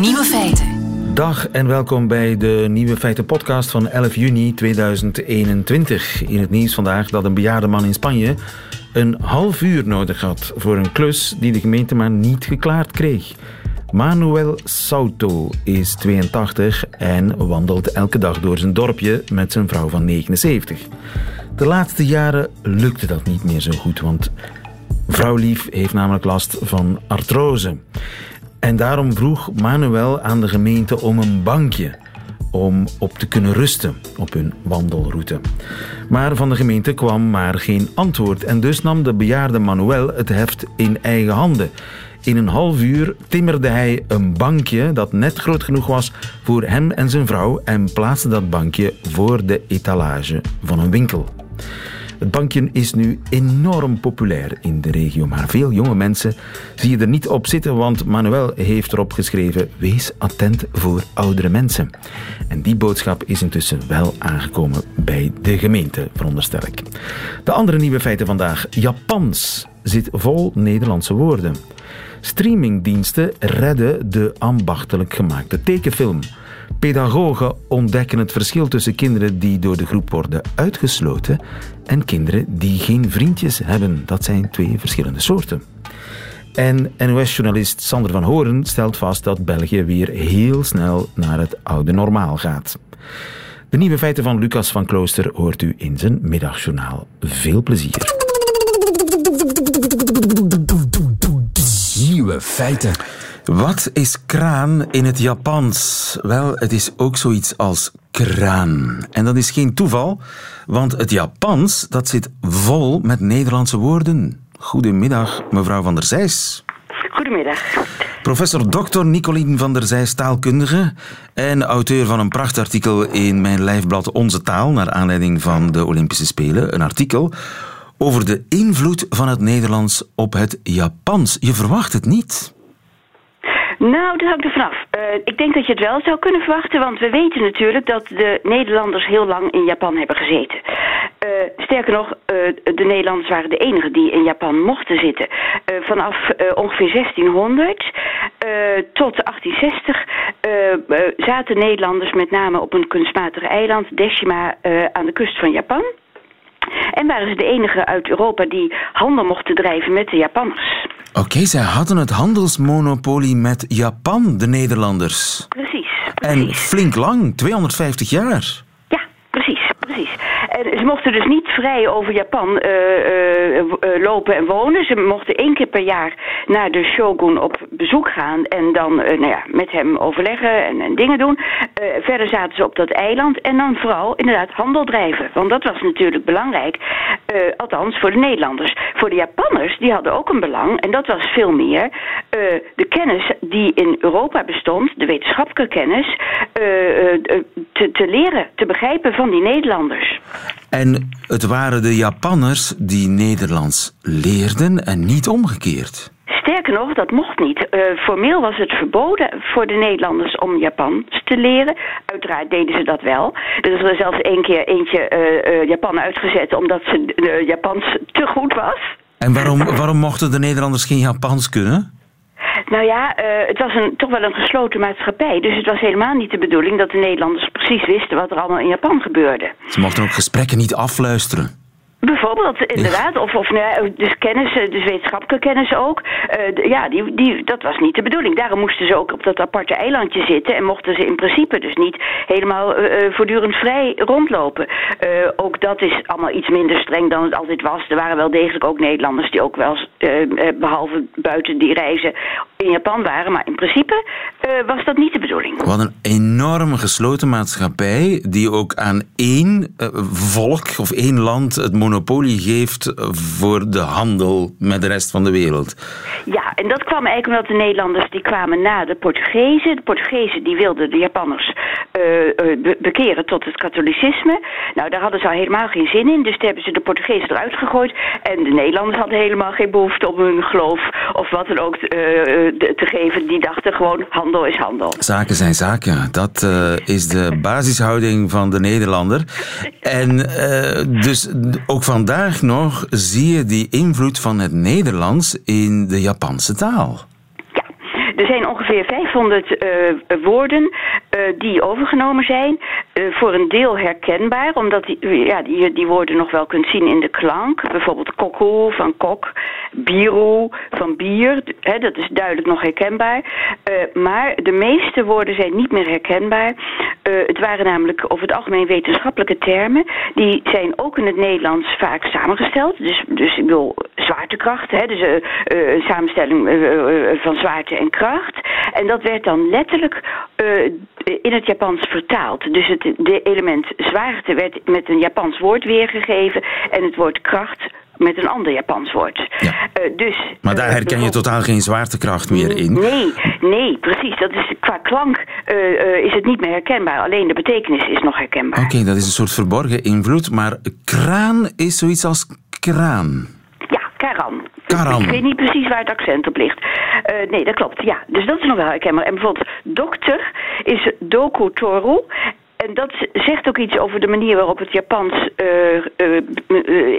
Nieuwe feiten. Dag en welkom bij de Nieuwe Feiten podcast van 11 juni 2021. In het nieuws vandaag dat een bejaarde man in Spanje een half uur nodig had voor een klus die de gemeente maar niet geklaard kreeg. Manuel Sauto is 82 en wandelt elke dag door zijn dorpje met zijn vrouw van 79. De laatste jaren lukte dat niet meer zo goed, want vrouwlief heeft namelijk last van artrose. En daarom vroeg Manuel aan de gemeente om een bankje om op te kunnen rusten op hun wandelroute. Maar van de gemeente kwam maar geen antwoord en dus nam de bejaarde Manuel het heft in eigen handen. In een half uur timmerde hij een bankje dat net groot genoeg was voor hem en zijn vrouw en plaatste dat bankje voor de etalage van een winkel. Het bankje is nu enorm populair in de regio, maar veel jonge mensen zie je er niet op zitten, want Manuel heeft erop geschreven: wees attent voor oudere mensen. En die boodschap is intussen wel aangekomen bij de gemeente, veronderstel ik. De andere nieuwe feiten vandaag: Japans zit vol Nederlandse woorden. Streamingdiensten redden de ambachtelijk gemaakte tekenfilm. Pedagogen ontdekken het verschil tussen kinderen die door de groep worden uitgesloten en kinderen die geen vriendjes hebben. Dat zijn twee verschillende soorten. En NOS-journalist Sander van Horen stelt vast dat België weer heel snel naar het oude normaal gaat. De nieuwe feiten van Lucas van Klooster hoort u in zijn middagjournaal. Veel plezier. Nieuwe feiten. Wat is kraan in het Japans? Wel, het is ook zoiets als kraan. En dat is geen toeval, want het Japans dat zit vol met Nederlandse woorden. Goedemiddag, mevrouw van der Zijs. Goedemiddag. Professor Dr. Nicolien van der Zijs, taalkundige en auteur van een prachtartikel in mijn lijfblad Onze Taal, naar aanleiding van de Olympische Spelen. Een artikel over de invloed van het Nederlands op het Japans. Je verwacht het niet. Nou, dat hangt er vanaf. Uh, ik denk dat je het wel zou kunnen verwachten, want we weten natuurlijk dat de Nederlanders heel lang in Japan hebben gezeten. Uh, sterker nog, uh, de Nederlanders waren de enigen die in Japan mochten zitten. vanaf ongeveer 1600 tot 1860 zaten Nederlanders met name op een kunstmatig eiland, Deshima, aan de kust van Japan. En waren ze de enige uit Europa die handel mochten drijven met de Japanners. Oké, okay, zij hadden het handelsmonopolie met Japan, de Nederlanders. Precies. precies. En flink lang, 250 jaar. Ja, precies, precies. En ze mochten dus niet vrij over Japan uh, uh, uh, lopen en wonen. Ze mochten één keer per jaar naar de shogun op bezoek gaan en dan nou ja, met hem overleggen en, en dingen doen. verder zaten ze op dat eiland en dan vooral inderdaad handel drijven. Want dat was natuurlijk belangrijk, althans voor de Nederlanders. Voor de Japanners, die hadden ook een belang en dat was veel meer de kennis die in Europa bestond, de wetenschappelijke kennis, te, te leren, te begrijpen van die Nederlanders. En het waren de Japanners die Nederlands leerden en niet omgekeerd. Sterker nog, dat mocht niet. Uh, formeel was het verboden voor de Nederlanders om Japans te leren. Uiteraard deden ze dat wel. Er is er zelfs één keer eentje uh, uh, Japan uitgezet omdat ze Japans te goed was. En waarom, waarom mochten de Nederlanders geen Japans kunnen? Nou ja, uh, het was een, toch wel een gesloten maatschappij. Dus het was helemaal niet de bedoeling dat de Nederlanders precies wisten wat er allemaal in Japan gebeurde. Ze mochten ook gesprekken niet afluisteren. Bijvoorbeeld, inderdaad. Of, of nou, dus kennis, dus wetenschappelijke kennis ook. Uh, ja, die, die, dat was niet de bedoeling. Daarom moesten ze ook op dat aparte eilandje zitten. En mochten ze in principe dus niet helemaal uh, voortdurend vrij rondlopen. Uh, ook dat is allemaal iets minder streng dan het altijd was. Er waren wel degelijk ook Nederlanders die ook wel, behalve buiten die reizen, in Japan waren. Maar in principe was dat niet de bedoeling. Wat een enorme gesloten maatschappij die ook aan één volk of één land het monopolie monopolie geeft voor de handel met de rest van de wereld. Ja, en dat kwam eigenlijk omdat de Nederlanders die kwamen na de Portugezen. De Portugezen die wilden de Japanners uh, bekeren tot het katholicisme. Nou, daar hadden ze al helemaal geen zin in. Dus toen hebben ze de Portugezen eruit gegooid. En de Nederlanders hadden helemaal geen behoefte om hun geloof of wat dan ook uh, te geven. Die dachten gewoon handel is handel. Zaken zijn zaken. Dat is de basishouding van de Nederlander. En dus ook vandaag nog zie je die invloed van het Nederlands in de Japanse taal. Er zijn ongeveer 500 woorden die overgenomen zijn. voor een deel herkenbaar, omdat die, ja, die, die woorden nog wel kunt zien in de klank. Bijvoorbeeld koko van kok, biro van bier. Hè, dat is duidelijk nog herkenbaar. maar de meeste woorden zijn niet meer herkenbaar. het waren namelijk over het algemeen wetenschappelijke termen. Die zijn ook in het Nederlands vaak samengesteld. Dus, dus ik bedoel, zwaartekracht, hè, dus uh, een samenstelling uh, van zwaarte en kracht. En dat werd dan letterlijk in het Japans vertaald. Dus het de element zwaarte werd met een Japans woord weergegeven en het woord kracht met een ander Japans woord. Ja. Uh, dus, maar daar herken je totaal geen zwaartekracht meer in? Nee, nee, precies. Dat is, qua klank uh, is het niet meer herkenbaar. Alleen de betekenis is nog herkenbaar. Oké, dat is een soort verborgen invloed. Maar kraan is zoiets als kraan. Karan. Karan. Ik weet niet precies waar het accent op ligt. Uh, nee, dat klopt. Ja, dus dat is nog wel herkenbaar. En bijvoorbeeld dokter is dokutoru. En dat zegt ook iets over de manier waarop het Japans uh, uh,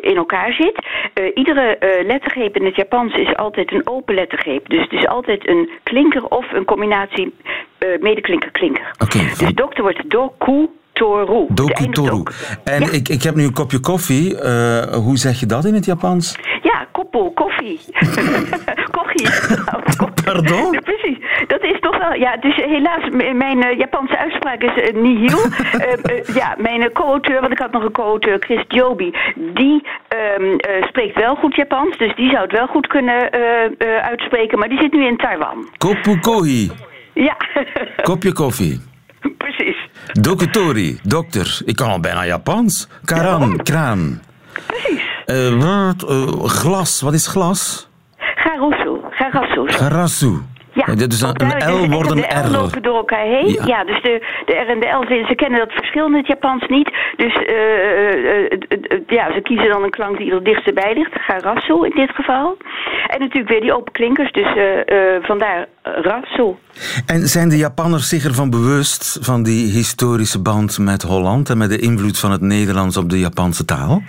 in elkaar zit. iedere lettergreep in het Japans is altijd een open lettergreep. Dus het is altijd een klinker of een combinatie medeklinker-klinker. Okay, dus dokter wordt doku Toru. Doku Toru. En ik, ik heb nu een kopje koffie. hoe zeg je dat in het Japans? Koffie. koffie. Pardon? Precies. Dat is toch wel... Ja, dus helaas, mijn uh, Japanse uitspraak is uh, nihil. uh, ja, mijn co-auteur, want ik had nog een co-auteur, Chris Joby, die um, spreekt wel goed Japans. Dus die zou het wel goed kunnen uitspreken. Maar die zit nu in Taiwan. Kopu kohi. Ja. Kopje koffie. Precies. Dokutori, dokter. Ik kan al bijna Japans. Karan, kraan. Precies. Uh, glas, wat is glas? Garasu. Garasu. Garasu. Ja, dit is een, een L wordt een R. lopen door elkaar heen. Ja, ja dus de, de R en de L, ze kennen dat verschil in het Japans niet. Dus uh, uh, ja, ze kiezen dan een klank die er dichtst bij ligt. Garasu in dit geval. En natuurlijk weer die open klinkers, dus vandaar rasu. En zijn de Japanners zich ervan bewust van die historische band met Holland en met de invloed van het Nederlands op de Japanse taal?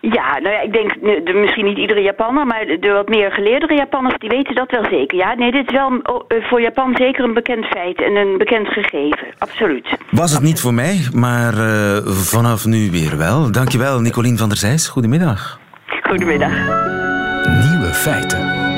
Ja, nou ja, ik denk de, misschien niet iedere Japanner, maar de wat meer geleerdere Japanners, die weten dat wel zeker. Ja, nee, dit is wel oh, eh, voor Japan zeker een bekend feit en een bekend gegeven. Absoluut. Was het niet voor mij, maar uh, vanaf nu weer wel. Dankjewel, Nicolien van der Zijs. Goedemiddag. Goedemiddag. Nieuwe feiten.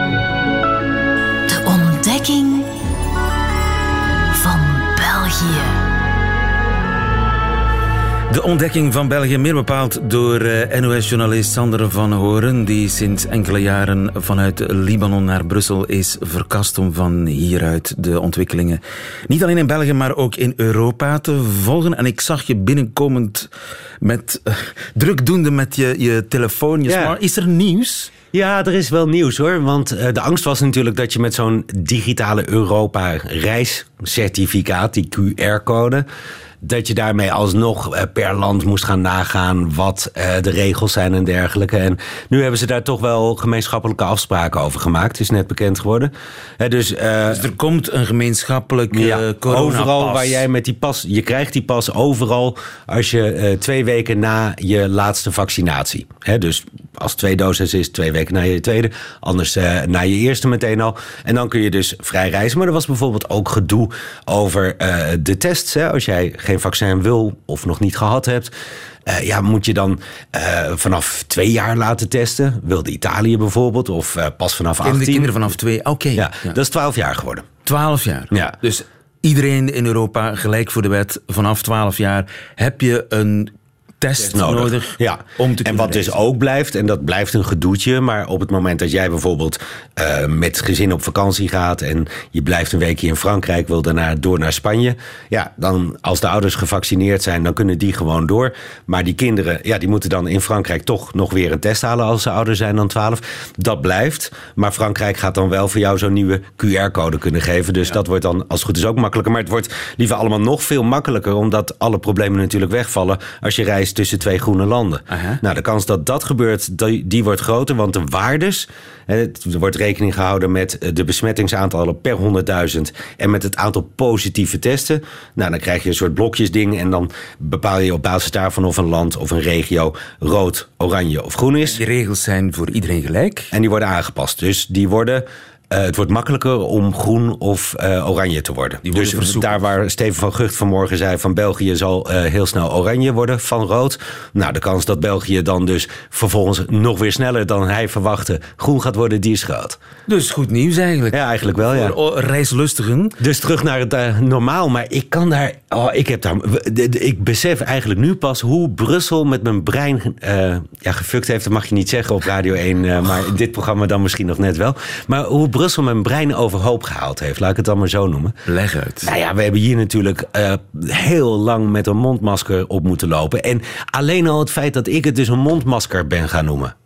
De ontdekking van België, meer bepaald door eh, NOS-journalist Sander van Horen, die sinds enkele jaren vanuit Libanon naar Brussel is verkast om van hieruit de ontwikkelingen niet alleen in België, maar ook in Europa te volgen. En ik zag je binnenkomend met uh, drukdoende met je, je telefoon. Je ja. Is er nieuws? Ja, er is wel nieuws hoor. Want uh, de angst was natuurlijk dat je met zo'n digitale Europa reiscertificaat, die QR-code, dat je daarmee alsnog eh, per land moest gaan nagaan wat eh, de regels zijn en dergelijke. En nu hebben ze daar toch wel gemeenschappelijke afspraken over gemaakt. Is net bekend geworden. dus, dus, er komt een gemeenschappelijk ja, Overal waar jij met die pas, je krijgt die pas overal als je twee weken na je laatste vaccinatie. dus als twee doses is, twee weken na je tweede. Anders na je eerste meteen al. En dan kun je dus vrij reizen. Maar er was bijvoorbeeld ook gedoe over de tests. Hè, als jij geen vaccin wil of nog niet gehad hebt. Uh, ja, moet je dan uh, vanaf twee jaar laten testen? Wilde Italië bijvoorbeeld? Of uh, pas vanaf 18? Kinderen vanaf twee, oké. Ja, ja, dat is 12 jaar geworden. 12 jaar? Ja. Dus iedereen in Europa gelijk voor de wet. Vanaf 12 jaar heb je een test nodig, ja. om te En wat dus ook blijft, en dat blijft een gedoetje... maar op het moment dat jij bijvoorbeeld uh, met gezin op vakantie gaat... en je blijft een weekje in Frankrijk, wil daarna door naar Spanje... ja, dan als de ouders gevaccineerd zijn, dan kunnen die gewoon door. Maar die kinderen, ja, die moeten dan in Frankrijk toch nog weer een test halen... als ze ouder zijn dan 12. Dat blijft, maar Frankrijk gaat dan wel voor jou zo'n nieuwe QR-code kunnen geven. Dus dat wordt dan als het goed is ook makkelijker. Maar het wordt liever allemaal nog veel makkelijker... omdat alle problemen natuurlijk wegvallen als je reist tussen twee groene landen. Nou, de kans dat dat gebeurt, die, die wordt groter, want de waardes... Er wordt rekening gehouden met eh, de besmettingsaantallen per 100.000 en met het aantal positieve testen. Nou, dan krijg je een soort blokjesding en dan bepaal je op basis daarvan of een land of een regio rood, oranje of groen is. Die regels zijn voor iedereen gelijk. En die worden aangepast. Dus die worden eh, het wordt makkelijker om groen of uh, oranje te worden. Die dus daar waar Steven van Gucht vanmorgen zei van België zal uh, heel snel oranje worden van rood. Nou, de kans dat België dan dus vervolgens nog weer sneller dan hij verwachtte groen gaat worden, die is groot. Dus goed nieuws eigenlijk. Ja, eigenlijk wel, ja. Voor reislustigen. Dus terug naar het normaal. Maar ik kan daar. Oh, ik heb daar. Ik besef eigenlijk nu pas hoe Brussel met mijn brein ja, gefukt heeft. Dat mag je niet zeggen op Radio 1. Uh, maar in dit programma dan misschien nog net wel. Maar hoe Brussel mijn brein overhoop gehaald heeft. Laat ik het dan maar zo noemen. Leg uit. Nou ja, we hebben hier natuurlijk uh, heel lang met een mondmasker op moeten lopen. En alleen al het feit dat ik het dus een mondmasker ben gaan noemen.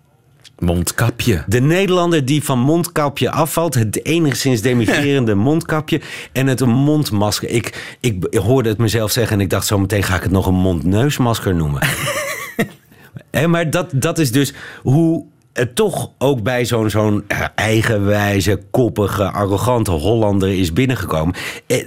Mondkapje. De Nederlander die van mondkapje afvalt. Het enigszins demigrerende mondkapje. En het een mondmasker. Ik, ik hoorde het mezelf zeggen en ik dacht zo meteen ga ik het nog een mondneusmasker noemen. en, maar dat, dat is dus hoe het toch ook bij zo'n zo'n eigenwijze, koppige, arrogante Hollander is binnengekomen.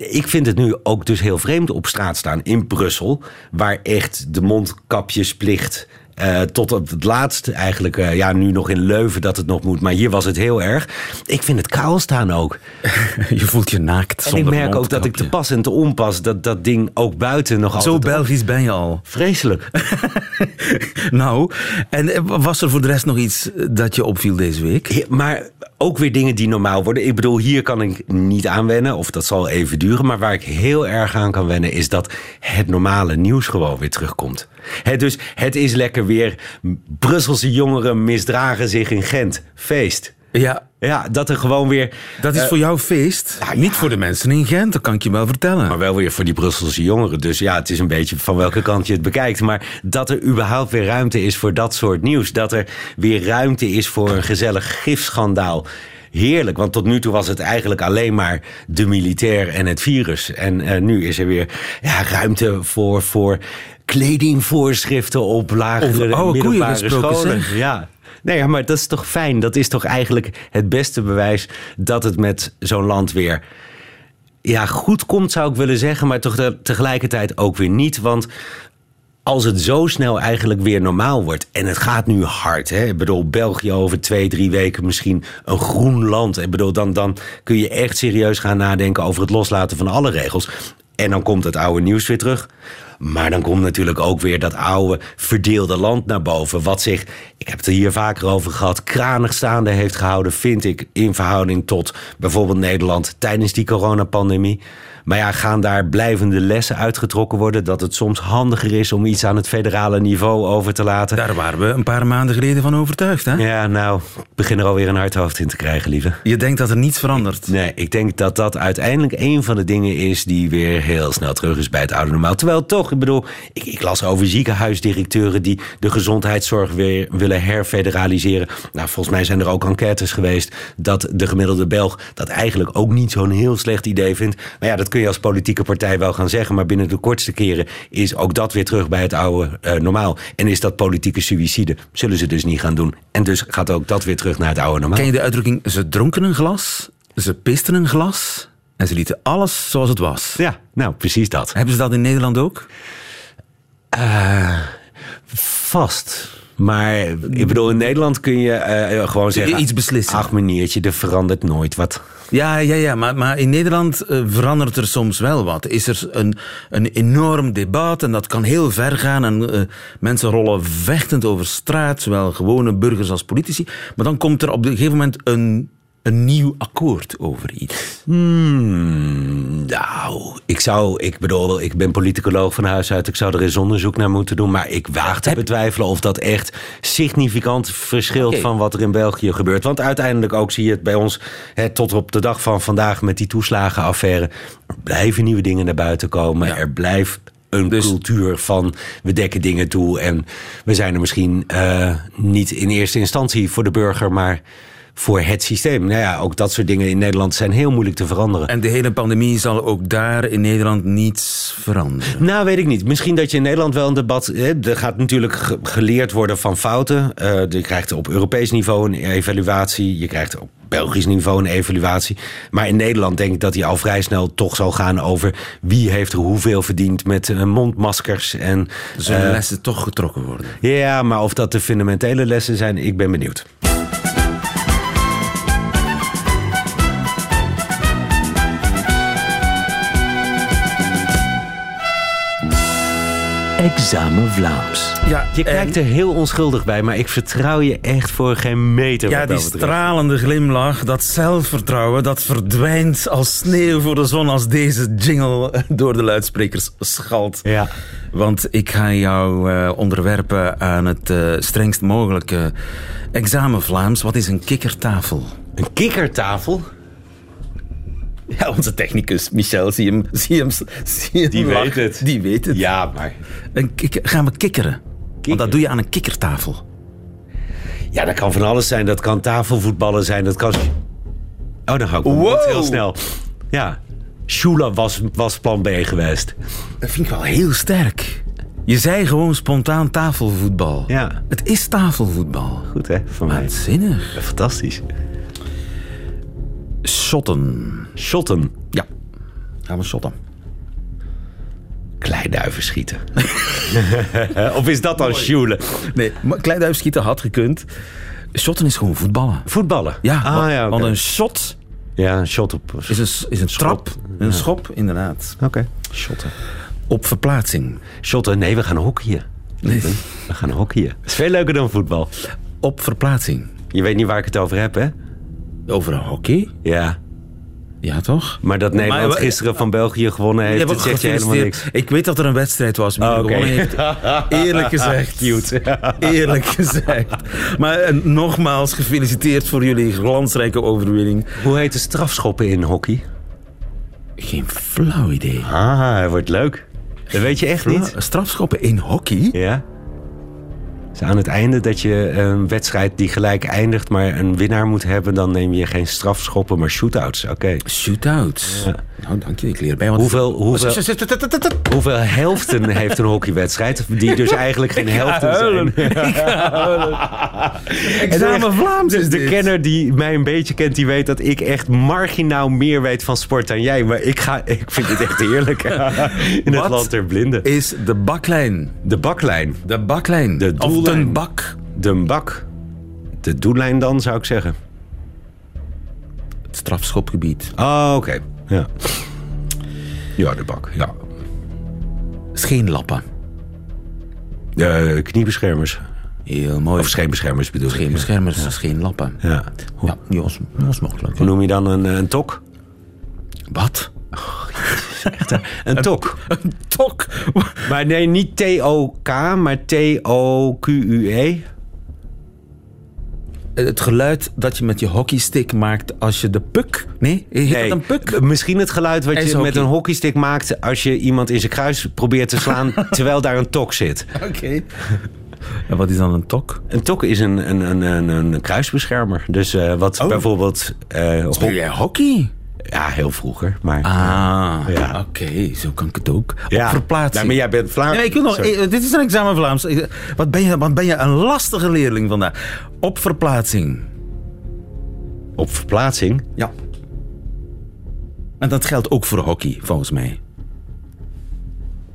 Ik vind het nu ook dus heel vreemd op straat staan in Brussel, waar echt de mondkapjesplicht uh, tot op het laatst eigenlijk, uh, ja, nu nog in Leuven dat het nog moet, maar hier was het heel erg. Ik vind het kaal staan ook. je voelt je naakt. En ik merk ook dat ik te pas en te onpas dat dat ding ook buiten nog Zo altijd. Belgisch ben je al. Vreselijk. nou, en was er voor de rest nog iets dat je opviel deze week? Ja, maar ook weer dingen die normaal worden. Ik bedoel, hier kan ik niet aan wennen, of dat zal even duren. Maar waar ik heel erg aan kan wennen, is dat het normale nieuws gewoon weer terugkomt. Dus het is lekker weer. Brusselse jongeren misdragen zich in Gent. Feest. Ja. Ja, dat er gewoon weer... Dat is uh, voor jou feest. Niet voor de mensen in Gent, dat kan ik je wel vertellen. Maar wel weer voor die Brusselse jongeren. Dus ja, het is een beetje van welke kant je het bekijkt. Maar dat er überhaupt weer ruimte is voor dat soort nieuws. Dat er weer ruimte is voor een gezellig gifschandaal. Heerlijk, want tot nu toe was het eigenlijk alleen maar de militair en het virus. En uh, nu is er weer ja, ruimte voor... voor kledingvoorschriften op lagere Over middelbare scholen. zeg. Ja. Nee, maar dat is toch fijn. Dat is toch eigenlijk het beste bewijs dat het met zo'n land weer ja, goed komt, zou ik willen zeggen. Maar toch te, tegelijkertijd ook weer niet. Want als het zo snel eigenlijk weer normaal wordt. En het gaat nu hard. Hè? Ik bedoel, België over twee, drie weken misschien een groen land. Ik bedoel, dan, dan kun je echt serieus gaan nadenken over het loslaten van alle regels. En dan komt het oude nieuws weer terug. Maar dan komt natuurlijk ook weer dat oude verdeelde land naar boven. Wat zich, ik heb het er hier vaker over gehad, kranig staande heeft gehouden, vind ik, in verhouding tot bijvoorbeeld Nederland tijdens die coronapandemie. Maar ja, gaan daar blijvende lessen uitgetrokken worden? Dat het soms handiger is om iets aan het federale niveau over te laten? Daar waren we een paar maanden geleden van overtuigd, hè? Ja, nou, ik begin er alweer een hard hoofd in te krijgen, lieve. Je denkt dat er niets verandert? Nee, ik denk dat dat uiteindelijk een van de dingen is die weer heel snel terug is bij het oude normaal. Terwijl toch, ik bedoel, ik, ik las over ziekenhuisdirecteuren die de gezondheidszorg weer willen herfederaliseren. Nou, volgens mij zijn er ook enquêtes geweest dat de gemiddelde Belg dat eigenlijk ook niet zo'n heel slecht idee vindt. Maar ja, dat kun je als politieke partij wel gaan zeggen. Maar binnen de kortste keren is ook dat weer terug bij het oude uh, normaal. En is dat politieke suïcide. Zullen ze dus niet gaan doen. En dus gaat ook dat weer terug naar het oude normaal. Ken je de uitdrukking, ze dronken een glas, ze pisten een glas en ze lieten alles zoals het was? Ja, nou, precies dat. Hebben ze dat in Nederland ook? Uh, vast. Maar ik bedoel, in Nederland kun je uh, gewoon zeggen... Iets beslissen. Ach meneertje, er verandert nooit wat. Ja, ja, ja maar, maar in Nederland uh, verandert er soms wel wat. Is er een, een enorm debat en dat kan heel ver gaan. En uh, mensen rollen vechtend over straat, zowel gewone burgers als politici. Maar dan komt er op een gegeven moment een een nieuw akkoord over iets? Hmm, nou, ik zou, ik bedoel, ik ben politicoloog van huis uit. Ik zou er eens onderzoek naar moeten doen. Maar ik waag te betwijfelen of dat echt significant verschilt okay. van wat er in België gebeurt. Want uiteindelijk ook zie je het bij ons, hè, tot op de dag van vandaag met die toeslagenaffaire. Er blijven nieuwe dingen naar buiten komen. Ja. Er blijft een dus, cultuur van we dekken dingen toe. En we zijn er misschien uh, niet in eerste instantie voor de burger, maar voor het systeem. Nou ja, ook dat soort dingen in Nederland zijn heel moeilijk te veranderen. En de hele pandemie zal ook daar in Nederland niets veranderen? Nou, weet ik niet. Misschien dat je in Nederland wel een debat... Hè, er gaat natuurlijk geleerd worden van fouten. Uh, je krijgt op Europees niveau een evaluatie. Je krijgt op Belgisch niveau een evaluatie. Maar in Nederland denk ik dat hij al vrij snel toch zal gaan over... wie heeft er hoeveel verdiend met uh, mondmaskers. En, Zullen uh, lessen toch getrokken worden? Ja, maar of dat de fundamentele lessen zijn, ik ben benieuwd. Examen Vlaams. Ja, Je kijkt er heel onschuldig bij, maar ik vertrouw je echt voor geen meter. Ja, die stralende glimlach, dat zelfvertrouwen, dat verdwijnt als sneeuw voor de zon als deze jingle door de luidsprekers schalt. Ja. Want ik ga jou eh, onderwerpen aan het eh, strengst mogelijke examen Vlaams. Wat is een kikkertafel? Een kikkertafel? Ja, onze technicus Michel, zie hem, zie hem, zie hem Die weet het. Die weet het. Ja, maar... Een kikker, gaan we kikkeren? Want dat doe je aan een kikkertafel. Ja, dat kan van alles zijn. Dat kan tafelvoetballen zijn. Dat kan... Oh, dan hou ik Wow. heel snel. Ja. Shula was, was plan B geweest. Dat vind ik wel heel sterk. Je zei gewoon spontaan tafelvoetbal. Ja. Het is tafelvoetbal. Goed, hè? Van mij. Waanzinnig. Fantastisch. Shotten. Shotten. Ja. Gaan we shotten. Kleiduiven schieten. of is dat dan Shula? Nee, maar kleiduif schieten had gekund. Shotten is gewoon voetballen. Voetballen? Ja, ah, ja want een shot Ja, een shot op... is een, is een trap. Een Ja. schop, inderdaad. Oké. Shotten. Op verplaatsing. Shotten? Nee, we gaan hockeyen. Nee. We gaan hockeyen. Dat is veel leuker dan voetbal. Op verplaatsing. Je weet niet waar ik het over heb, hè? Over hockey? Ja. Ja, toch? Maar dat Nederland Maar- gisteren van België gewonnen heeft, dat maar zegt je helemaal niks. Ik weet dat er een wedstrijd was. Er oké. gewonnen heeft. Eerlijk gezegd. Cute. Eerlijk gezegd. Maar eh, nogmaals gefeliciteerd voor jullie glansrijke overwinning. Hoe heet de strafschoppen in hockey? Geen flauw idee. Ah, het wordt leuk. Dat weet je echt niet. Strafschoppen in hockey? Ja. Dus aan het einde dat je een wedstrijd die gelijk eindigt, maar een winnaar moet hebben, dan neem je geen strafschoppen, maar shootouts. Oké. Shootouts. Nou, dank je. Ik leer bij. Want... Hoeveel, hoeveel, hoeveel helften heeft een hockeywedstrijd? Die dus eigenlijk geen helften zijn. Examen Vlaams Dus is de kenner die mij een beetje kent, die weet dat ik echt marginaal meer weet van sport dan jij. Maar ik, ga, ik vind het echt heerlijk. In het land der blinden. Is de baklijn. De baklijn. De baklijn. De of doellijn. de bak. De bak. De doellijn dan, zou ik zeggen. Het strafschopgebied. Oh, oké. Ja. Ja, de bak. Ja. Scheenlappen. De kniebeschermers. Heel mooi. Of scheenbeschermers bedoel ik. Scheenbeschermers, scheenlappen. Ja. Ja, die was, die was makkelijk. Hoe noem je dan een, eh, een tok? Wat? Een tok. Een tok. Maar nee, niet T-O-K, maar T-O-Q-U-E. Het geluid dat je met je hockeystick maakt als je de puk... Nee, heet Nee, dat een puk? Misschien het geluid wat je met een hockeystick maakt... als je iemand in zijn kruis probeert te slaan... terwijl daar een tok zit. Oké. En wat is dan een tok? Een tok is een, een, een, een, een kruisbeschermer. Dus eh, wat Oh. bijvoorbeeld... eh, Speel jij hockey? Ja, heel vroeger. Maar, Ah, Ja. oké. Zo kan ik het ook. ja. Op verplaatsing. Ja, maar jij bent Vlaams. Nee, ik wil nog, Sorry. eh, dit is een examen Vlaams. Eh, Wat ben, je, wat ben je een lastige leerling vandaag. Op verplaatsing. Op verplaatsing? Ja. En dat geldt ook voor hockey, volgens mij.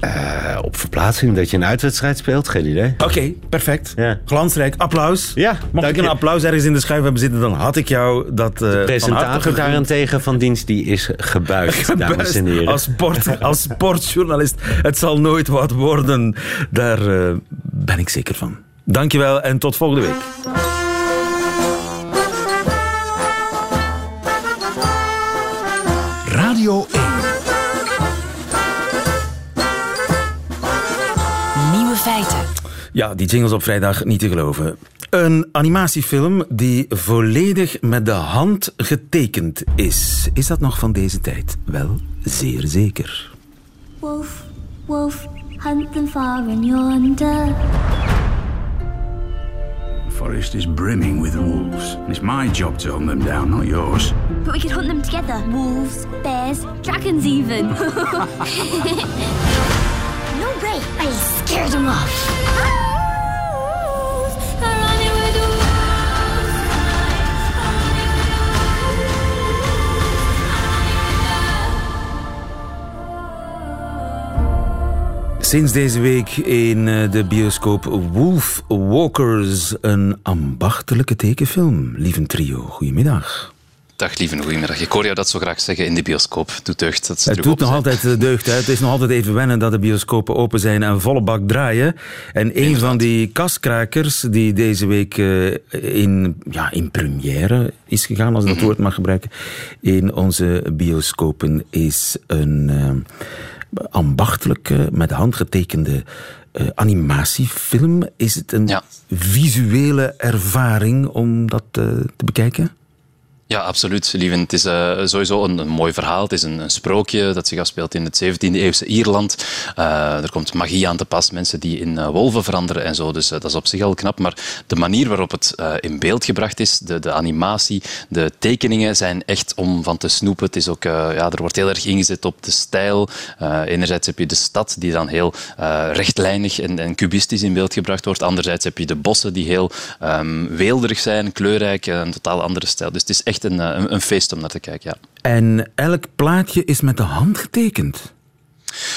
Eh, op verplaatsing dat je een uitwedstrijd speelt? Geen idee. Oké, perfect. Ja. Glansrijk. Applaus. Ja, Mocht dank ik een je. applaus ergens in de schuif hebben zitten, dan had ik jou dat... eh, van harte Presentator daarentegen van dienst die is gebuigd, dames en heren. Als, sport, als sportjournalist. Het zal nooit wat worden. Daar eh, ben ik zeker van. Dankjewel en tot volgende week. Radio 1. Ja, die jingles op vrijdag niet te geloven. Een animatiefilm die volledig met de hand getekend is. Is dat nog van deze tijd? Wel, zeer zeker. Wolf, wolf, hunt them far and yonder. The forest is brimming with wolves. It's my job to hunt them down, not yours. But we could hunt them together. Wolves, bears, dragons even. no way. I scared them off. Sinds deze week in eh, de bioscoop Wolf Walkers, een ambachtelijke tekenfilm. Lieve trio, goedemiddag. Dag lieve, goedemiddag. Ik hoor jou dat zo graag zeggen in de bioscoop. Doet deugd. Dat ze Het doet nog zijn. altijd eh, deugd. Hè. Het is nog altijd even wennen dat de bioscopen open zijn en volle bak draaien. En een van die kaskrakers die deze week eh, in, ja, in première is gegaan, als ik dat Mhm. woord mag gebruiken, in onze bioscopen is een eh, ambachtelijke, met de hand getekende eh, animatiefilm. Is het een Ja. visuele ervaring om dat eh, te bekijken? Ja, absoluut, Lieven. Het is eh, sowieso een, mooi verhaal. Het is een, sprookje dat zich afspeelt in het 17e-eeuwse Ierland. Eh, er komt magie aan te pas, mensen die in eh, wolven veranderen en zo. Dus dat is op zich al knap. Maar de manier waarop het in beeld gebracht is, de, de animatie, de tekeningen zijn echt om van te snoepen. Het is ook, ja, er wordt heel erg ingezet op de stijl. Enerzijds heb je de stad die dan heel rechtlijnig en, en cubistisch in beeld gebracht wordt. Anderzijds heb je de bossen die heel ehm, weelderig zijn, kleurrijk, een totaal andere stijl. Dus het is echt een, eh, een, een feest om naar te kijken, ja. En elk plaatje is met de hand getekend.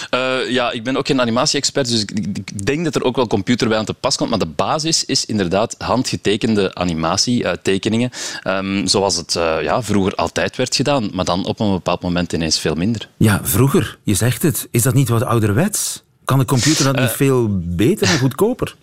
Eh, ja, ik ben ook geen animatie-expert, dus ik, denk dat er ook wel computer bij aan te pas komt. Maar de basis is inderdaad handgetekende animatie, eh, tekeningen. ehm, zoals het ja, vroeger altijd werd gedaan, maar dan op een bepaald moment ineens veel minder. Ja, vroeger, je zegt het. Is dat niet wat ouderwets? Kan de computer dat niet veel beter en goedkoper?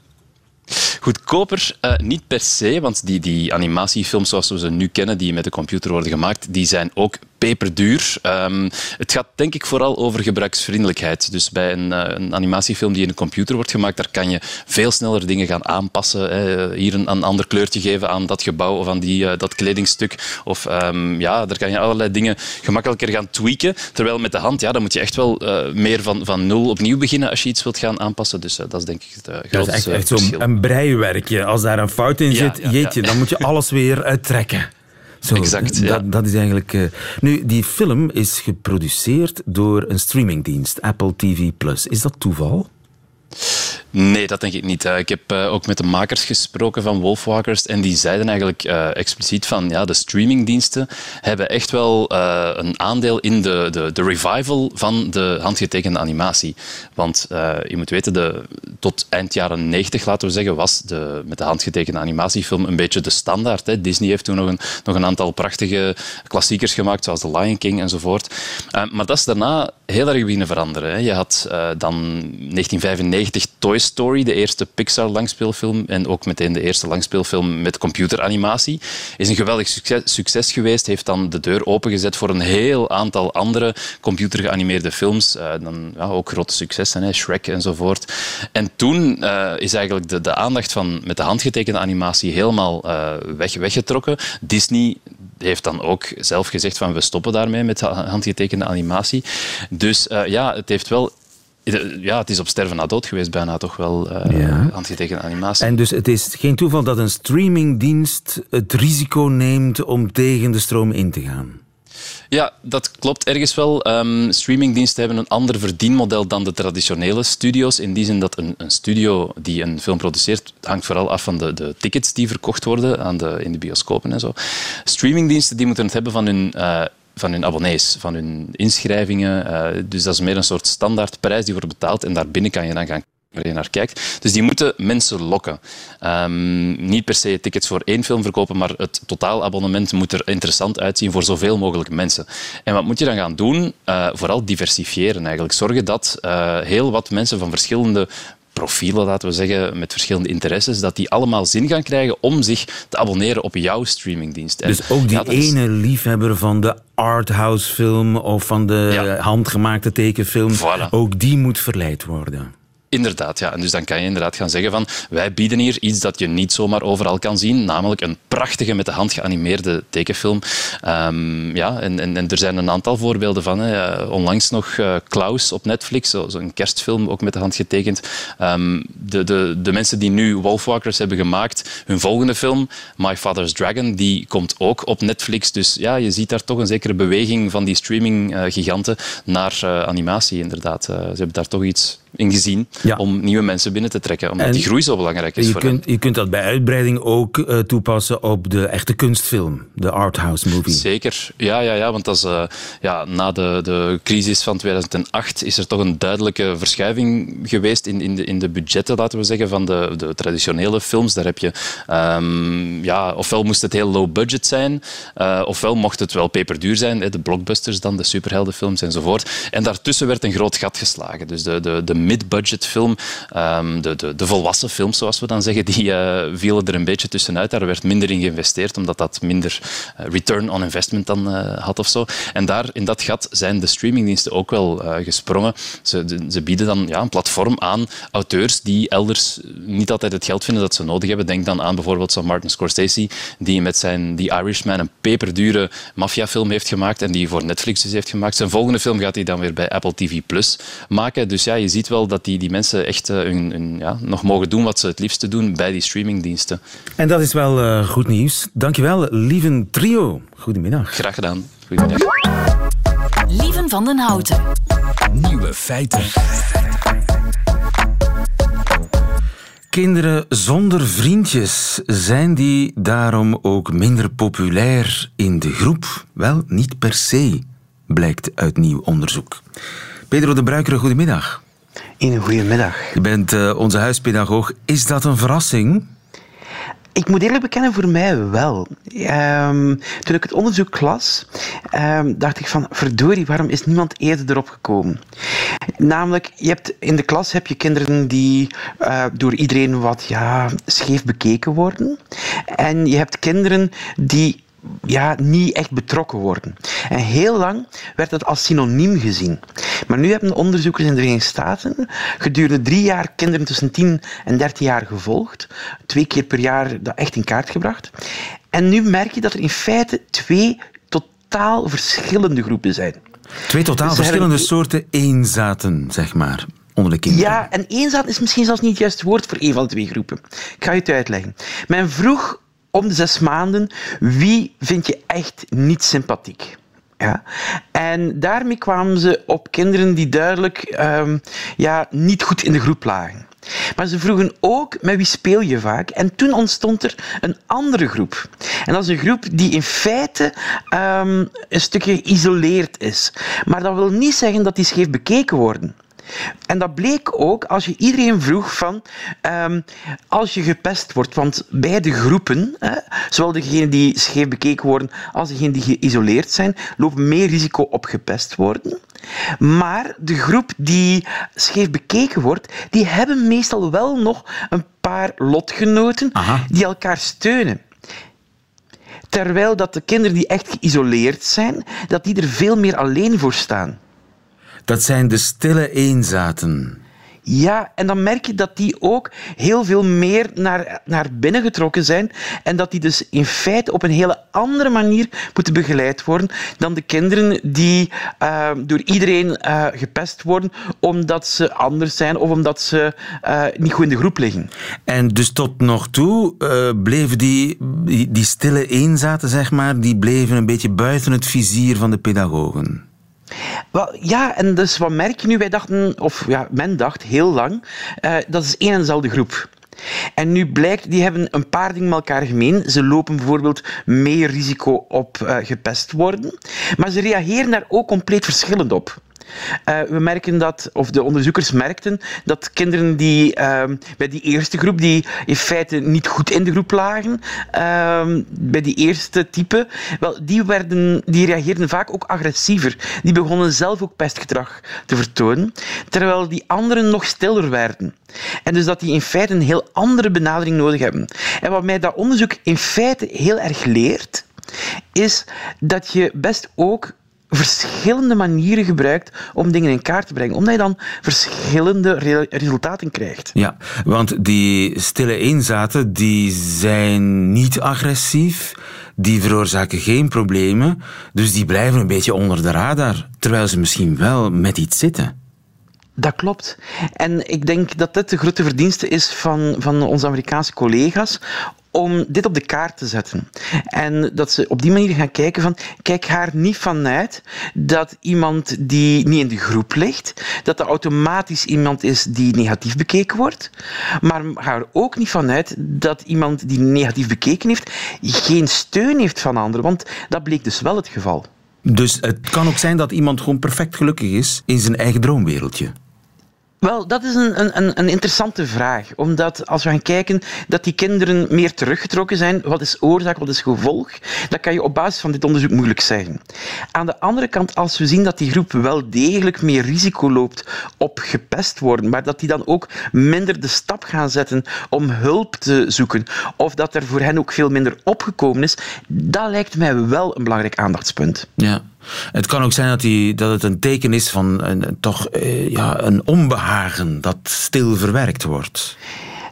Goedkoper, eh, niet per se, want die, die animatiefilms zoals we ze nu kennen, die met de computer worden gemaakt, die zijn ook peperduur. Ehm, het gaat denk ik vooral over gebruiksvriendelijkheid. Dus bij een, eh, een animatiefilm die in een computer wordt gemaakt, daar kan je veel sneller dingen gaan aanpassen. Hè. Hier een, een ander kleurtje geven aan dat gebouw of aan die, eh, dat kledingstuk. Of ehm, ja, daar kan je allerlei dingen gemakkelijker gaan tweaken. Terwijl met de hand, ja, dan moet je echt wel eh, meer van, van nul opnieuw beginnen als je iets wilt gaan aanpassen. Dus dat is denk ik het eh, Dat is grootste echt, echt verschil. een breiwerkje. Als daar een fout in Ja, zit, ja, jeetje, ja. dan moet je alles weer uittrekken. Zo, Exact, ja. dat, dat is eigenlijk... eh, Nu, die film is geproduceerd door een streamingdienst, Apple TV+. Is dat toeval? Nee, dat denk ik niet. Eh, Ik heb eh, ook met de makers gesproken van Wolfwalkers en die zeiden eigenlijk eh, expliciet van ja, de streamingdiensten hebben echt wel een aandeel in de, de, de revival van de handgetekende animatie. Want je moet weten, de, tot eind jaren 90, laten we zeggen, was de, met de handgetekende animatiefilm een beetje de standaard. Hè. Disney heeft toen nog een, nog een aantal prachtige klassiekers gemaakt, zoals The Lion King enzovoort. Maar dat is daarna heel erg beginnen veranderen. Hè. Je had eh, dan 1995 Toy Story, de eerste Pixar langspeelfilm en ook meteen de eerste langspeelfilm met computeranimatie. Is een geweldig succes, succes geweest, heeft dan de deur opengezet voor een heel aantal andere computergeanimeerde films. Eh, dan, ja, ook grote successen, hè, Shrek enzovoort. En toen eh, is eigenlijk de, de aandacht van met de handgetekende animatie helemaal eh, weg, weggetrokken. Disney heeft dan ook zelf gezegd van we stoppen daarmee met ha- handgetekende animatie. Dus ja, het heeft wel... Ja, het is op sterven na dood geweest bijna toch wel, eh, Ja. handgetekende animatie. En dus het is geen toeval dat een streamingdienst het risico neemt om tegen de stroom in te gaan. Ja, dat klopt ergens wel. Ehm, streamingdiensten hebben een ander verdienmodel dan de traditionele studio's. In die zin dat een, een studio die een film produceert, hangt vooral af van de, de tickets die verkocht worden aan de, in de bioscopen en zo. Streamingdiensten die moeten het hebben van hun. eh, van hun abonnees, van hun inschrijvingen. eh, dus dat is meer een soort standaardprijs die wordt betaald en daarbinnen kan je dan gaan waar je naar kijkt. Dus die moeten mensen lokken. Ehm, niet per se tickets voor één film verkopen, maar het totaalabonnement moet er interessant uitzien voor zoveel mogelijk mensen. En wat moet je dan gaan doen? Eh, vooral diversifiëren eigenlijk. Zorgen dat eh, heel wat mensen van verschillende profielen, laten we zeggen, met verschillende interesses, dat die allemaal zin gaan krijgen om zich te abonneren op jouw streamingdienst. En Dus ook die ja, dat is- ene liefhebber van de arthouse film of van de Ja. handgemaakte tekenfilm, Voilà. ook die moet verleid worden. Inderdaad, ja. En dus dan kan je inderdaad gaan zeggen van wij bieden hier iets dat je niet zomaar overal kan zien, namelijk een prachtige met de hand geanimeerde tekenfilm. Ehm, ja, en, en, en er zijn een aantal voorbeelden van. Hè. Eh, onlangs nog eh, Klaus op Netflix, zo- zo'n kerstfilm, ook met de hand getekend. Ehm, de, de, de mensen die nu Wolfwalkers hebben gemaakt, hun volgende film, My Father's Dragon, die komt ook op Netflix. Dus ja, je ziet daar toch een zekere beweging van die streaming-giganten naar eh, animatie, inderdaad. Ze hebben daar toch iets in gezien Ja. om nieuwe mensen binnen te trekken, omdat En die groei zo belangrijk is Je voor hen. kunt, je kunt dat bij uitbreiding ook toepassen op de echte kunstfilm, de arthouse movie. Zeker, ja, ja, ja want dat uh, ja, na de, de crisis van 2008 is er toch een duidelijke verschuiving geweest in, in, de, in de budgetten, laten we zeggen, van de, de traditionele films. Daar heb je, um, ja, ofwel moest het heel low budget zijn, uh, ofwel mocht het wel peperduur zijn, de blockbusters dan, de superheldenfilms enzovoort. En daartussen werd een groot gat geslagen. Dus de, de, de mid-budget film, um, de, de, de volwassen films, zoals we dan zeggen, die uh, vielen er een beetje tussenuit. Daar werd minder in geïnvesteerd, omdat dat minder uh, return on investment dan uh, had of zo. En daar, in dat gat zijn de streamingdiensten ook wel gesprongen. Ze, ze, bieden dan ja, een platform aan auteurs die elders niet altijd het geld vinden dat ze nodig hebben. Denk dan aan bijvoorbeeld zo'n Martin Scorsese, die met zijn The Irishman een peperdure maffiafilm heeft gemaakt en die voor Netflix dus heeft gemaakt. Zijn volgende film gaat hij dan weer bij Apple TV Plus maken. Dus ja, je ziet wel dat die, die mensen echt hun, ja, nog mogen doen wat ze het liefste doen bij die streamingdiensten. En dat is wel goed nieuws. Dankjewel, Lieven Trio. Goedemiddag. Graag gedaan. Goedemiddag. Lieven van den Houten. Nieuwe feiten. Kinderen zonder vriendjes, zijn die daarom ook minder populair in de groep? Wel, niet per se, blijkt uit nieuw onderzoek. Pedro de Bruikere, goedemiddag. Een goedemiddag. Je bent uh, onze huispedagoog. Is dat een verrassing? Ik moet eerlijk bekennen, voor mij wel. Um, toen ik het onderzoek las, um, dacht ik van, verdorie, waarom is niemand eerder erop gekomen? Namelijk, je hebt, in de klas heb je kinderen die uh, door iedereen wat ja, scheef bekeken worden. En je hebt kinderen die ja, niet echt betrokken worden. En heel lang werd het als synoniem gezien. Maar nu hebben onderzoekers in de Verenigde Staten gedurende drie jaar kinderen tussen 10 en 13 jaar gevolgd. Twee keer per jaar dat echt in kaart gebracht. En nu merk je dat er in feite twee totaal verschillende groepen zijn. Twee totaal dus verschillende hebben... soorten eenzaten, zeg maar. Onder de kinderen. Ja, en eenzaad is misschien zelfs niet het juiste woord voor een van de twee groepen. Ik ga je het uitleggen. Men vroeg om de zes maanden wie vind je echt niet sympathiek. Ja. En daarmee kwamen ze op kinderen die duidelijk um, ja, niet goed in de groep lagen. Maar ze vroegen ook met wie speel je vaak. En toen ontstond er een andere groep. En dat is een groep die in feite um, een stukje geïsoleerd is. Maar dat wil niet zeggen dat die scheef bekeken worden. En dat bleek ook als je iedereen vroeg van um, als je gepest wordt, want beide groepen, hè, zowel degenen die scheef bekeken worden als degenen die geïsoleerd zijn, lopen meer risico op gepest worden. Maar de groep die scheef bekeken wordt, die hebben meestal wel nog een paar lotgenoten Aha. die elkaar steunen. Terwijl dat de kinderen die echt geïsoleerd zijn, dat die er veel meer alleen voor staan. Dat zijn de stille eenzaten. Ja, en dan merk je dat die ook heel veel meer naar, naar binnen getrokken zijn en dat die dus in feite op een hele andere manier moeten begeleid worden dan de kinderen die uh, door iedereen uh, gepest worden omdat ze anders zijn of omdat ze uh, niet goed in de groep liggen. En dus tot nog toe bleven die, die, die stille eenzaten, zeg maar, die bleven een beetje buiten het vizier van de pedagogen. Wel, ja, en dus wat merk je nu? Wij dachten, of ja, men dacht heel lang, uh, dat is één en dezelfde groep. En nu blijkt, die hebben een paar dingen met elkaar gemeen. Ze lopen bijvoorbeeld meer risico op uh, gepest worden, maar ze reageren daar ook compleet verschillend op. Uh, we merken dat, of de onderzoekers merkten, dat kinderen die uh, bij die eerste groep, die in feite niet goed in de groep lagen, uh, bij die eerste type, wel, die, werden, die reageerden vaak ook agressiever. Die begonnen zelf ook pestgedrag te vertonen, terwijl die anderen nog stiller werden. En dus dat die in feite een heel andere benadering nodig hebben. En wat mij dat onderzoek in feite heel erg leert, is dat je best ook verschillende manieren gebruikt om dingen in kaart te brengen. Omdat je dan verschillende re resultaten krijgt. Ja, want die stille eenzaten die zijn niet agressief, die veroorzaken geen problemen, dus die blijven een beetje onder de radar, terwijl ze misschien wel met iets zitten. Dat klopt. En ik denk dat dit de grote verdienste is van, van onze Amerikaanse collega's om dit op de kaart te zetten. En dat ze op die manier gaan kijken van, kijk haar niet vanuit dat iemand die niet in de groep ligt, dat er automatisch iemand is die negatief bekeken wordt, maar ga er ook niet vanuit dat iemand die negatief bekeken heeft geen steun heeft van anderen, want dat bleek dus wel het geval. Dus het kan ook zijn dat iemand gewoon perfect gelukkig is in zijn eigen droomwereldje. Wel, dat is een, een, een interessante vraag. Omdat als we gaan kijken dat die kinderen meer teruggetrokken zijn, wat is oorzaak, wat is gevolg, dat kan je op basis van dit onderzoek moeilijk zeggen. Aan de andere kant, als we zien dat die groep wel degelijk meer risico loopt op gepest worden, maar dat die dan ook minder de stap gaan zetten om hulp te zoeken, of dat er voor hen ook veel minder opgekomen is, dat lijkt mij wel een belangrijk aandachtspunt. Ja. Het kan ook zijn dat, dat het een teken is van een, toch eh, ja, een onbehagen dat stil verwerkt wordt.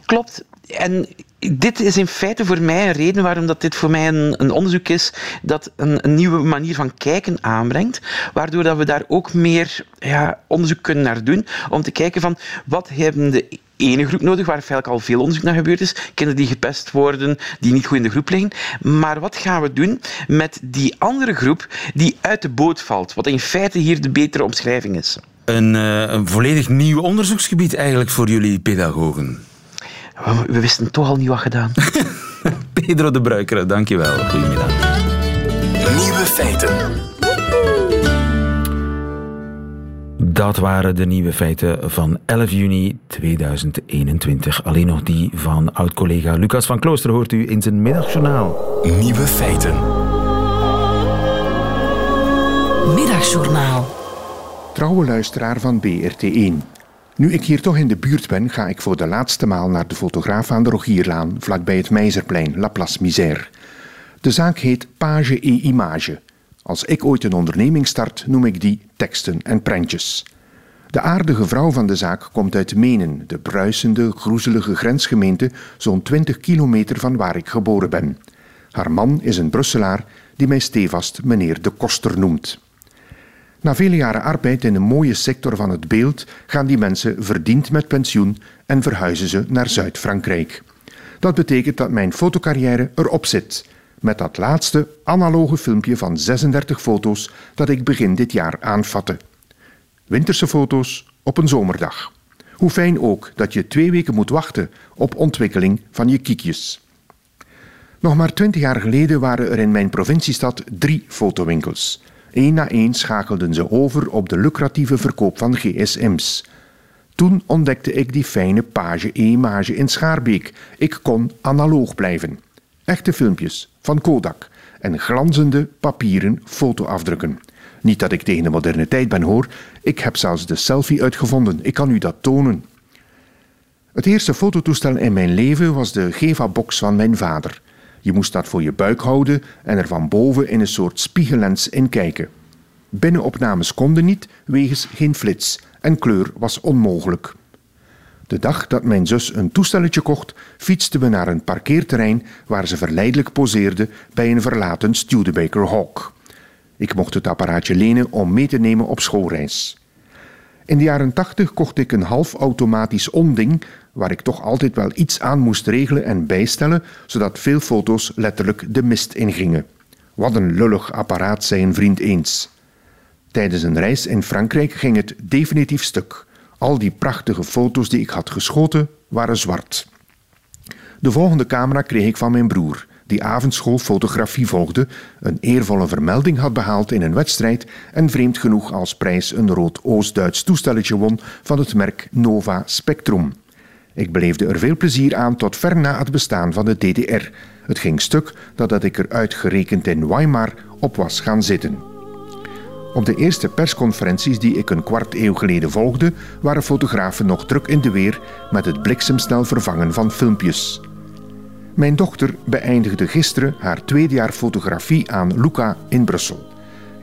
Klopt. En dit is in feite voor mij een reden waarom dat dit voor mij een, een onderzoek is dat een, een, nieuwe manier van kijken aanbrengt, waardoor dat we daar ook meer ja, onderzoek kunnen naar doen, om te kijken van wat hebben de ene groep nodig, waar eigenlijk al veel onderzoek naar gebeurd is. Kinderen die gepest worden, die niet goed in de groep liggen. Maar wat gaan we doen met die andere groep die uit de boot valt? Wat in feite hier de betere omschrijving is. Een, uh, een volledig nieuw onderzoeksgebied eigenlijk voor jullie pedagogen. We, we wisten toch al niet wat gedaan. Pedro de Bruikere, dankjewel. Goedemiddag. Nieuwe feiten. Dat waren de nieuwe feiten van 11 juni 2021. Alleen nog die van oud-collega Lucas van Klooster hoort u in zijn middagjournaal. Nieuwe feiten. Middagjournaal. Trouwe luisteraar van BRT1. Nu ik hier toch in de buurt ben, ga ik voor de laatste maal naar de fotograaf aan de Rogierlaan, vlakbij het Meizerplein, La Place Misère. De zaak heet Page et Image. Als ik ooit een onderneming start, noem ik die teksten en prentjes. De aardige vrouw van de zaak komt uit Menen, de bruisende, groezelige grensgemeente, zo'n 20 kilometer van waar ik geboren ben. Haar man is een Brusselaar die mij stevast meneer de Koster noemt. Na vele jaren arbeid in een mooie sector van het beeld gaan die mensen verdiend met pensioen en verhuizen ze naar Zuid-Frankrijk. Dat betekent dat mijn fotocarrière erop zit met dat laatste analoge filmpje van 36 foto's dat ik begin dit jaar aanvatte. Winterse foto's op een zomerdag. Hoe fijn ook dat je twee weken moet wachten op ontwikkeling van je kiekjes. Nog maar twintig jaar geleden waren er in mijn provinciestad drie fotowinkels. Eén na één schakelden ze over op de lucratieve verkoop van gsm's. Toen ontdekte ik die fijne page-e-mage in Schaarbeek. Ik kon analoog blijven. Echte filmpjes van Kodak en glanzende papieren fotoafdrukken. Niet dat ik tegen de moderne tijd ben hoor, ik heb zelfs de selfie uitgevonden. Ik kan u dat tonen. Het eerste fototoestel in mijn leven was de Geva-box van mijn vader. Je moest dat voor je buik houden en er van boven in een soort spiegellens in kijken. Binnenopnames konden niet, wegens geen flits, en kleur was onmogelijk. De dag dat mijn zus een toestelletje kocht, fietsten we naar een parkeerterrein waar ze verleidelijk poseerde bij een verlaten Studebaker Hawk. Ik mocht het apparaatje lenen om mee te nemen op schoolreis. In de jaren tachtig kocht ik een half automatisch onding waar ik toch altijd wel iets aan moest regelen en bijstellen, zodat veel foto's letterlijk de mist ingingen. Wat een lullig apparaat, zei een vriend eens. Tijdens een reis in Frankrijk ging het definitief stuk. Al die prachtige foto's die ik had geschoten waren zwart. De volgende camera kreeg ik van mijn broer, die avondschool fotografie volgde, een eervolle vermelding had behaald in een wedstrijd en vreemd genoeg als prijs een rood Oost-Duits toestelletje won van het merk Nova Spectrum. Ik beleefde er veel plezier aan tot ver na het bestaan van de DDR. Het ging stuk nadat ik er uitgerekend in Weimar op was gaan zitten. Op de eerste persconferenties die ik een kwart eeuw geleden volgde, waren fotografen nog druk in de weer met het bliksemsnel vervangen van filmpjes. Mijn dochter beëindigde gisteren haar tweede jaar fotografie aan Luca in Brussel.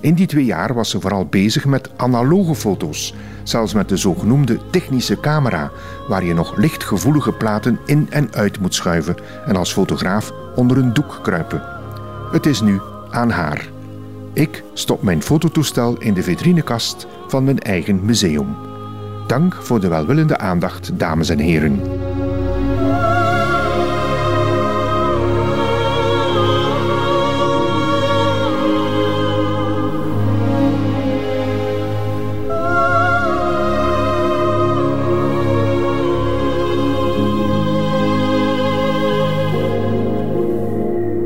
In die twee jaar was ze vooral bezig met analoge foto's, zelfs met de zogenoemde technische camera, waar je nog lichtgevoelige platen in en uit moet schuiven en als fotograaf onder een doek kruipen. Het is nu aan haar. Ik stop mijn fototoestel in de vitrinekast van mijn eigen museum. Dank voor de welwillende aandacht, dames en heren.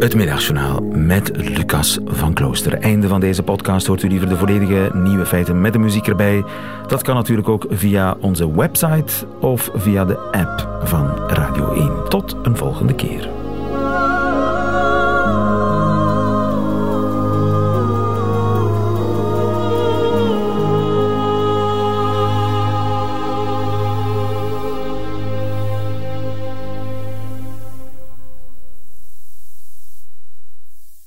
Het middagjournaal met Lucas van Klooster. Einde van deze podcast hoort u liever de volledige nieuwe feiten met de muziek erbij. Dat kan natuurlijk ook via onze website of via de app van Radio 1. Tot een volgende keer.